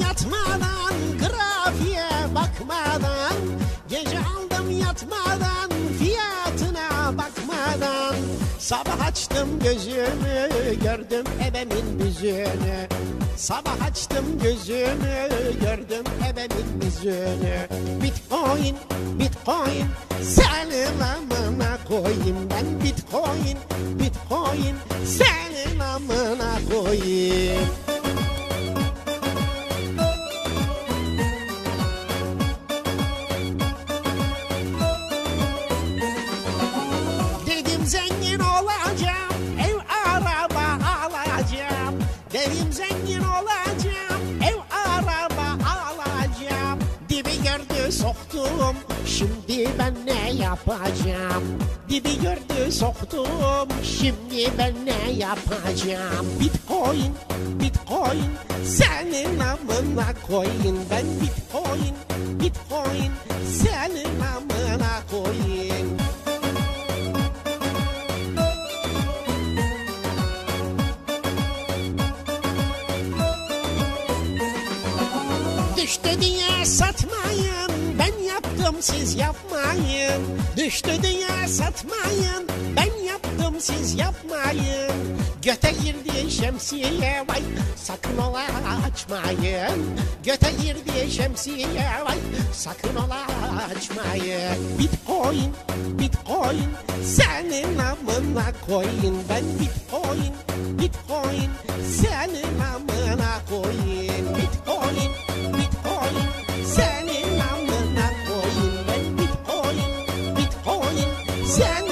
yatmadan grafiğe bakmadan. Gece aldım yatmadan fiyatına bakmadan. Sabah açtım gözümü gördüm ebemin yüzünü. Sabah açtım gözümü gördüm ebemin yüzünü. Bitcoin, bitcoin senin amına koyayım ben Bitcoin, bitcoin senin amına koyayım Dedim zengin olacağım, ev araba alacağım. Dibi gördü soktum, şimdi ben ne yapacağım? Dibi gördü soktum, şimdi ben ne yapacağım? Bitcoin, bitcoin, senin amına koyun. Ben bitcoin, bitcoin, Düştü diye satmayın. Ben yaptım siz yapmayın. Düştü diye satmayın. Ben yaptım siz yapmayın. Göte girdi şemsiye vay sakın ola açmayın. Göte girdi şemsiye vay sakın ola açmayın. Bitcoin bitcoin senin amına koyun Ben bitcoin. Bitcoin senin amına 想。